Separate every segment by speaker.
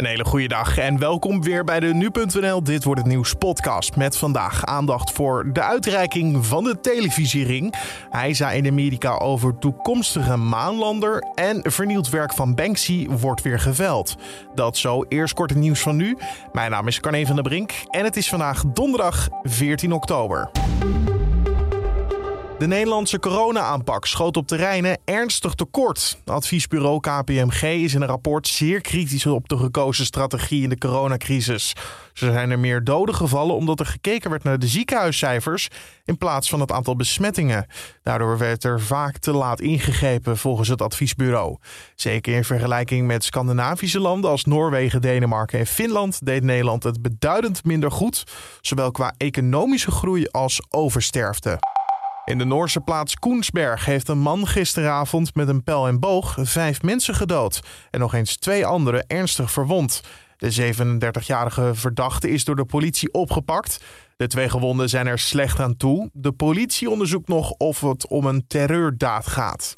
Speaker 1: Een hele goede dag en welkom weer bij de Nu.nl Dit Wordt Het Nieuws podcast. Met vandaag aandacht voor de uitreiking van de televisiering. Zei in Amerika over toekomstige maanlander. En vernield werk van Banksy wordt weer geveld. Dat zo, eerst kort het nieuws van nu. Mijn naam is Carne van der Brink en het is vandaag donderdag 14 oktober. De Nederlandse corona-aanpak schoot op terreinen ernstig tekort. Adviesbureau KPMG is in een rapport zeer kritisch op de gekozen strategie in de coronacrisis. Zo zijn er meer doden gevallen omdat er gekeken werd naar de ziekenhuiscijfers in plaats van het aantal besmettingen. Daardoor werd er vaak te laat ingegrepen volgens het adviesbureau. Zeker in vergelijking met Scandinavische landen als Noorwegen, Denemarken en Finland deed Nederland het beduidend minder goed, zowel qua economische groei als oversterfte. In de Noorse plaats Koensberg heeft een man gisteravond met een pijl en boog vijf mensen gedood en nog eens twee anderen ernstig verwond. De 37-jarige verdachte is door de politie opgepakt. De twee gewonden zijn er slecht aan toe. De politie onderzoekt nog of het om een terreurdaad gaat.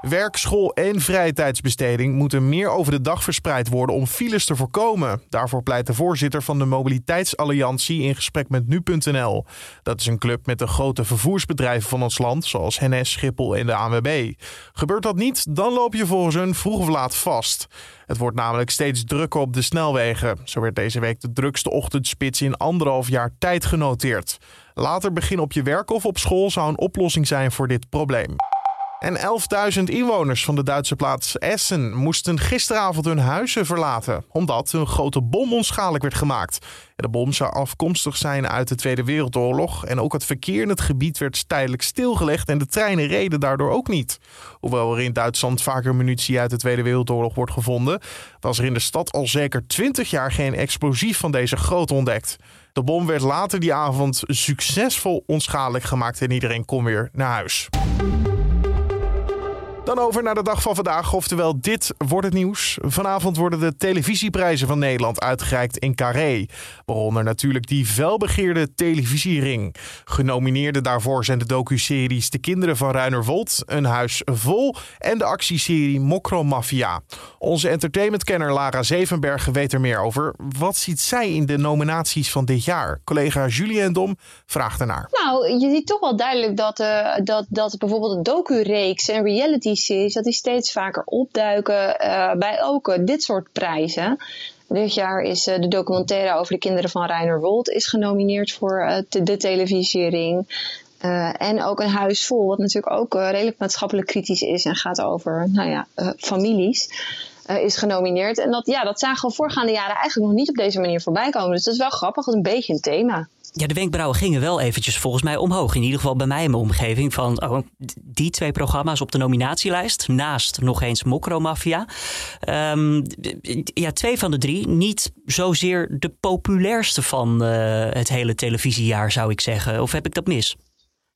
Speaker 1: Werk, school en vrije tijdsbesteding moeten meer over de dag verspreid worden om files te voorkomen. Daarvoor pleit de voorzitter van de Mobiliteitsalliantie in gesprek met nu.nl. Dat is een club met de grote vervoersbedrijven van ons land, zoals NS, Schiphol en de ANWB. Gebeurt dat niet, dan loop je volgens hun vroeg of laat vast. Het wordt namelijk steeds drukker op de snelwegen. Zo werd deze week de drukste ochtendspits in anderhalf jaar tijd genoteerd. Later beginnen op je werk of op school zou een oplossing zijn voor dit probleem. En 11.000 inwoners van de Duitse plaats Essen moesten gisteravond hun huizen verlaten, omdat een grote bom onschadelijk werd gemaakt. De bom zou afkomstig zijn uit de Tweede Wereldoorlog en ook het verkeer in het gebied werd tijdelijk stilgelegd en de treinen reden daardoor ook niet. Hoewel er in Duitsland vaker munitie uit de Tweede Wereldoorlog wordt gevonden, was er in de stad al zeker 20 jaar geen explosief van deze grootte ontdekt. De bom werd later die avond succesvol onschadelijk gemaakt en iedereen kon weer naar huis. Dan over naar de dag van vandaag, oftewel dit wordt het nieuws. Vanavond worden de televisieprijzen van Nederland uitgereikt in Carré. Waaronder natuurlijk die felbegeerde televisiering. Genomineerden daarvoor zijn de docuseries De Kinderen van Ruinerwold, Een Huis Vol en de actieserie Mokromafia. Onze entertainmentkenner Lara Zevenberg weet er meer over. Wat ziet zij in de nominaties van dit jaar? Collega Julien Dom vraagt ernaar.
Speaker 2: Nou, je ziet toch wel duidelijk dat, uh, dat, dat bijvoorbeeld een docu-reeks en reality series, dat die steeds vaker opduiken uh, bij ook dit soort prijzen. Dit jaar is uh, de documentaire over de kinderen van Reiner Wold is genomineerd voor de, de televisiering. en ook een huis vol, wat natuurlijk ook redelijk maatschappelijk kritisch is en gaat over nou ja, families. is genomineerd. En dat, ja, dat zagen we voorgaande jaren eigenlijk nog niet op deze manier voorbij komen. Dus dat is wel grappig, dat is een beetje een thema.
Speaker 3: Ja, de wenkbrauwen gingen wel eventjes volgens mij omhoog. In ieder geval bij mij in mijn omgeving. Van oh, die twee programma's op de nominatielijst. Naast nog eens Mokromafia. Um, ja, twee van de drie. Niet zozeer de populairste van uh, het hele televisiejaar zou ik zeggen. Of heb ik dat mis?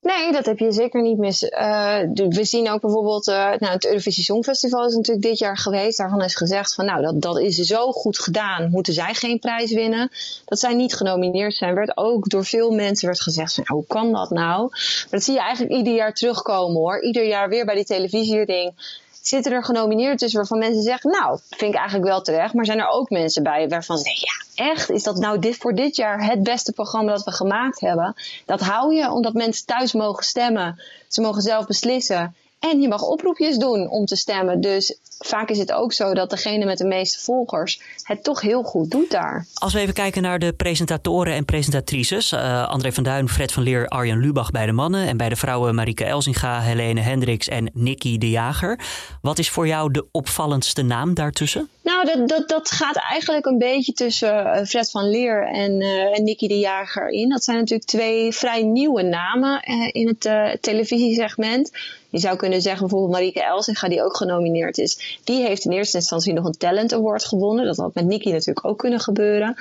Speaker 2: Nee, dat heb je zeker niet mis. Uh, we zien ook bijvoorbeeld, uh, nou, het Eurovisie Songfestival is natuurlijk dit jaar geweest. Daarvan is gezegd van, nou, dat, dat is zo goed gedaan. Moeten zij geen prijs winnen? Dat zij niet genomineerd zijn. Werd ook door veel mensen werd gezegd van, hoe kan dat nou? Maar dat zie je eigenlijk ieder jaar terugkomen hoor. Ieder jaar weer bij die televisiering zitten er genomineerd tussen waarvan mensen zeggen, nou, vind ik eigenlijk wel terecht. Maar zijn er ook mensen bij waarvan ze denken, ja, echt? Is dat nou dit voor dit jaar het beste programma dat we gemaakt hebben? Dat hou je omdat mensen thuis mogen stemmen. Ze mogen zelf beslissen. En je mag oproepjes doen om te stemmen. Dus vaak is het ook zo dat degene met de meeste volgers het toch heel goed doet daar.
Speaker 3: Als we even kijken naar de presentatoren en presentatrices. Uh, André van Duin, Fred van Leer, Arjen Lubach bij de mannen. En bij de vrouwen Marike Elzinga, Helene Hendricks en Nicky de Jager. Wat is voor jou de opvallendste naam daartussen?
Speaker 2: Nou, dat, dat, dat gaat eigenlijk een beetje tussen eh, Fred van Leer en, uh, en Nicky de Jager in. Dat zijn natuurlijk twee vrij nieuwe namen uh, in het uh, televisiesegment. Je zou kunnen zeggen bijvoorbeeld Marieke Elsinga, die ook genomineerd is. Die heeft in eerste instantie nog een Talent Award gewonnen. Dat had met Nicky natuurlijk ook kunnen gebeuren.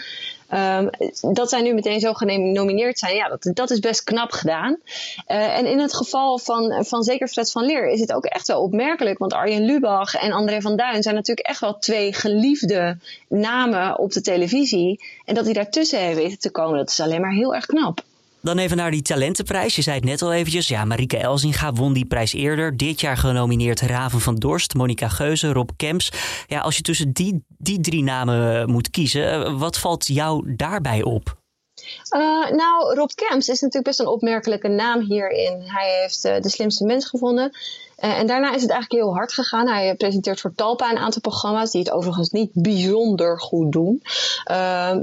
Speaker 2: Um, dat zij nu meteen zo genomineerd zijn, ja, dat, dat is best knap gedaan. Uh, en in het geval van, van zeker Fred van Leer is het ook echt wel opmerkelijk. Want Arjen Lubach en André van Duin zijn natuurlijk echt wel twee geliefde namen op de televisie. En dat hij daartussen heeft weten te komen, dat is alleen maar heel erg knap.
Speaker 3: Dan even naar die talentenprijs. Je zei het net al eventjes. Ja, Marike Elzinga won die prijs eerder. Dit jaar genomineerd Raven van Dorst, Monica Geuze, Rob Kemps. Ja, als je tussen die, die drie namen moet kiezen, wat valt jou daarbij op?
Speaker 2: Uh, nou, Rob Kemps is natuurlijk best een opmerkelijke naam hierin. Hij heeft de slimste mens gevonden. Uh, en daarna is het eigenlijk heel hard gegaan. Hij presenteert voor Talpa een aantal programma's die het overigens niet bijzonder goed doen.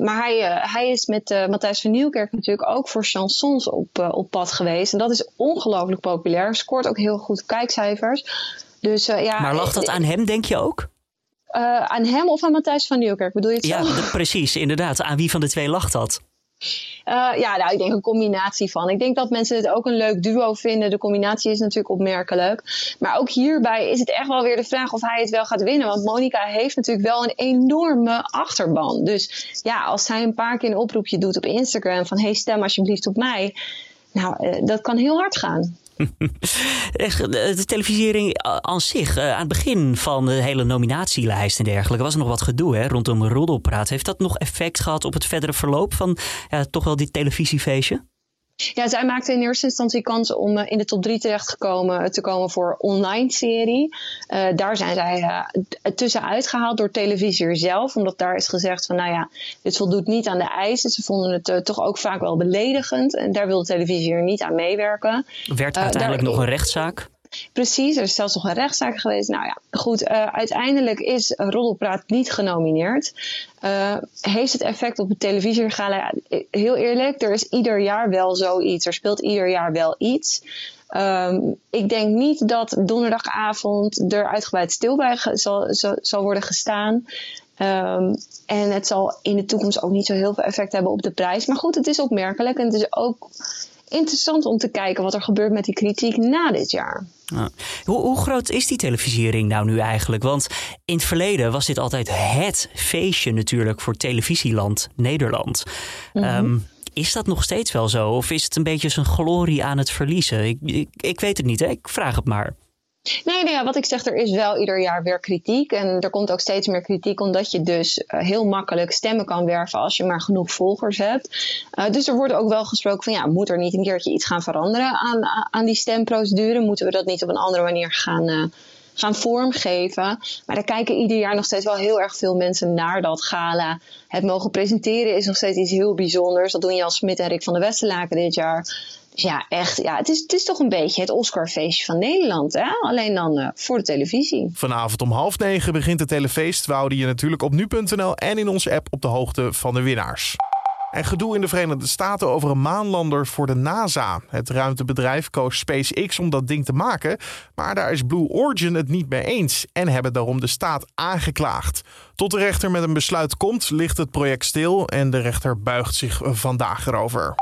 Speaker 2: maar hij, hij is met Matthijs van Nieuwkerk natuurlijk ook voor chansons op, op pad geweest. En dat is ongelooflijk populair. Scoort ook heel goed kijkcijfers. Dus, ja,
Speaker 3: maar lag dat aan hem, denk je ook?
Speaker 2: aan hem of aan Matthijs van Nieuwkerk? Bedoel je het
Speaker 3: ja, precies, inderdaad. Aan wie van de twee lag dat?
Speaker 2: Uh, ja, nou, ik denk een combinatie van. Ik denk dat mensen het ook een leuk duo vinden. De combinatie is natuurlijk opmerkelijk. Maar ook hierbij is het echt wel weer de vraag of hij het wel gaat winnen. Want Monica heeft natuurlijk wel een enorme achterban. Dus ja, als zij een paar keer een oproepje doet op Instagram van hey, stem alsjeblieft op mij. Nou, uh, dat kan heel hard gaan.
Speaker 3: De televisiering aan zich, eh, aan het begin van de hele nominatielijst en dergelijke, was er nog wat gedoe hè, rondom roddelpraat. Heeft dat nog effect gehad op het verdere verloop van ja, toch wel dit televisiefeestje?
Speaker 2: Ja, zij maakte in eerste instantie kans om uh, in de top 3 terecht te komen, te komen voor online serie. Uh, daar zijn zij uh, tussenuit gehaald door televisie zelf. Omdat daar is gezegd van nou ja, dit voldoet niet aan de eisen. Ze vonden het toch ook vaak wel beledigend. En daar wilde televisie er niet aan meewerken.
Speaker 3: Werd uiteindelijk nog een rechtszaak?
Speaker 2: Precies, er is zelfs nog een rechtszaak geweest. Nou ja, goed, uh, uiteindelijk is Roddelpraat niet genomineerd. Uh, heeft het effect op de televisiegala? Heel eerlijk, er is ieder jaar wel zoiets. Er speelt ieder jaar wel iets. Um, ik denk niet dat donderdagavond er uitgebreid stil bij zal, zal, zal worden gestaan. Um, en het zal in de toekomst ook niet zo heel veel effect hebben op de prijs. Maar goed, het is opmerkelijk en het is ook interessant om te kijken wat er gebeurt met die kritiek na dit jaar.
Speaker 3: Ja. Hoe, hoe, groot is die televisiering nou nu eigenlijk? Want in het verleden was dit altijd het feestje natuurlijk voor televisieland Nederland. Mm -hmm. is dat nog steeds wel zo? Of is het een beetje zijn glorie aan het verliezen? Ik, ik, ik weet het niet, hè? ik vraag het maar.
Speaker 2: Nee, nee, wat ik zeg, er is wel ieder jaar weer kritiek. En er komt ook steeds meer kritiek, omdat je dus uh, heel makkelijk stemmen kan werven als je maar genoeg volgers hebt. Uh, dus er wordt ook wel gesproken van, ja, moet er niet een keertje iets gaan veranderen aan, aan die stemprocedure? Moeten we dat niet op een andere manier gaan, uh, gaan vormgeven? Maar er kijken ieder jaar nog steeds wel heel erg veel mensen naar dat gala. Het mogen presenteren is nog steeds iets heel bijzonders. Dat doen Jan Smit en Rick van der Westerlaken dit jaar ja, echt. Ja, het, is, het is toch een beetje het Oscarfeestje van Nederland. Hè? Alleen dan uh, voor de televisie.
Speaker 1: Vanavond om half negen begint het telefeest. We houden je natuurlijk op nu.nl en in onze app op de hoogte van de winnaars. En gedoe in de Verenigde Staten over een maanlander voor de NASA. Het ruimtebedrijf koos SpaceX om dat ding te maken. Maar daar is Blue Origin het niet mee eens. En hebben daarom de staat aangeklaagd. Tot de rechter met een besluit komt, ligt het project stil. En de rechter buigt zich vandaag erover.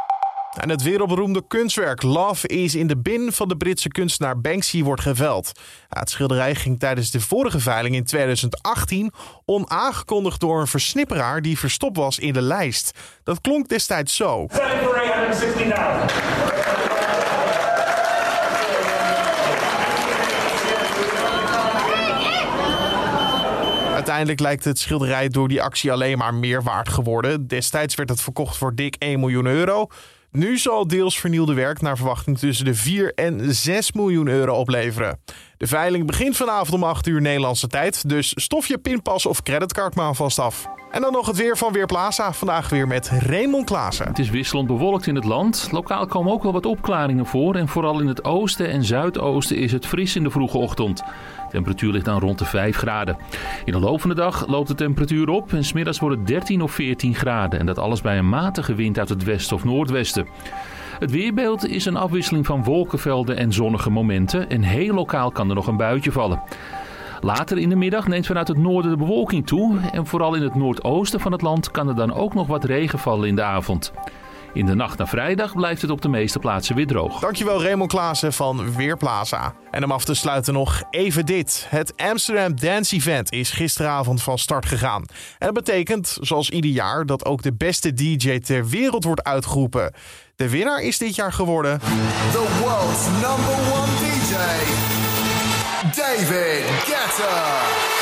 Speaker 1: En het wereldberoemde kunstwerk Love is in de bin van de Britse kunstenaar Banksy wordt geveld. het schilderij ging tijdens de vorige veiling in 2018 onaangekondigd door een versnipperaar die verstopt was in de lijst. Dat klonk destijds zo. Uiteindelijk lijkt het schilderij door die actie alleen maar meer waard geworden. Destijds werd het verkocht voor dik 1 miljoen euro. Nu zal deels vernielde werk naar verwachting tussen de 4 en 6 miljoen euro opleveren. De veiling begint vanavond om 8 uur Nederlandse tijd, dus stof je pinpas of creditcard maar af. En dan nog het weer van Weerplaza. Vandaag weer met Raymond Klaassen.
Speaker 4: Het is wisselend bewolkt in het land. Lokaal komen ook wel wat opklaringen voor. En vooral in het oosten en zuidoosten is het fris in de vroege ochtend. De temperatuur ligt dan rond de 5 graden. In de loop van de dag loopt de temperatuur op. En smiddags wordt het 13 of 14 graden. En dat alles bij een matige wind uit het westen of noordwesten. Het weerbeeld is een afwisseling van wolkenvelden en zonnige momenten. En heel lokaal kan er nog een buitje vallen. Later in de middag neemt vanuit het noorden de bewolking toe en vooral in het noordoosten van het land kan er dan ook nog wat regen vallen in de avond. In de nacht naar vrijdag blijft het op de meeste plaatsen weer droog.
Speaker 1: Dankjewel Raymond Klaassen van Weerplaza. En om af te sluiten nog even dit. Het Amsterdam Dance Event is gisteravond van start gegaan. En dat betekent, zoals ieder jaar, dat ook de beste DJ ter wereld wordt uitgeroepen. De winnaar is dit jaar geworden... The world's number one DJ... David Guetta.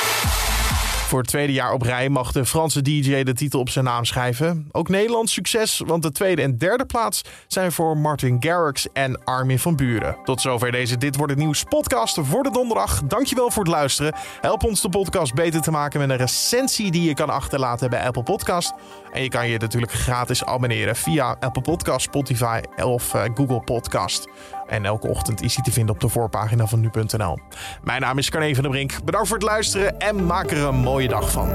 Speaker 1: Voor het tweede jaar op rij mag de Franse DJ de titel op zijn naam schrijven. Ook Nederlands succes, want de tweede en derde plaats zijn voor Martin Garrix en Armin van Buren. Tot zover deze Dit Wordt Het Nieuws podcast voor de donderdag. Dankjewel voor het luisteren. Help ons de podcast beter te maken met een recensie die je kan achterlaten bij Apple Podcast. En je kan je natuurlijk gratis abonneren via Apple Podcast, Spotify of uh, Google Podcast. En elke ochtend is hij te vinden op de voorpagina van nu.nl. Mijn naam is Carne van der Brink. Bedankt voor het luisteren en maak er een mooie dag van.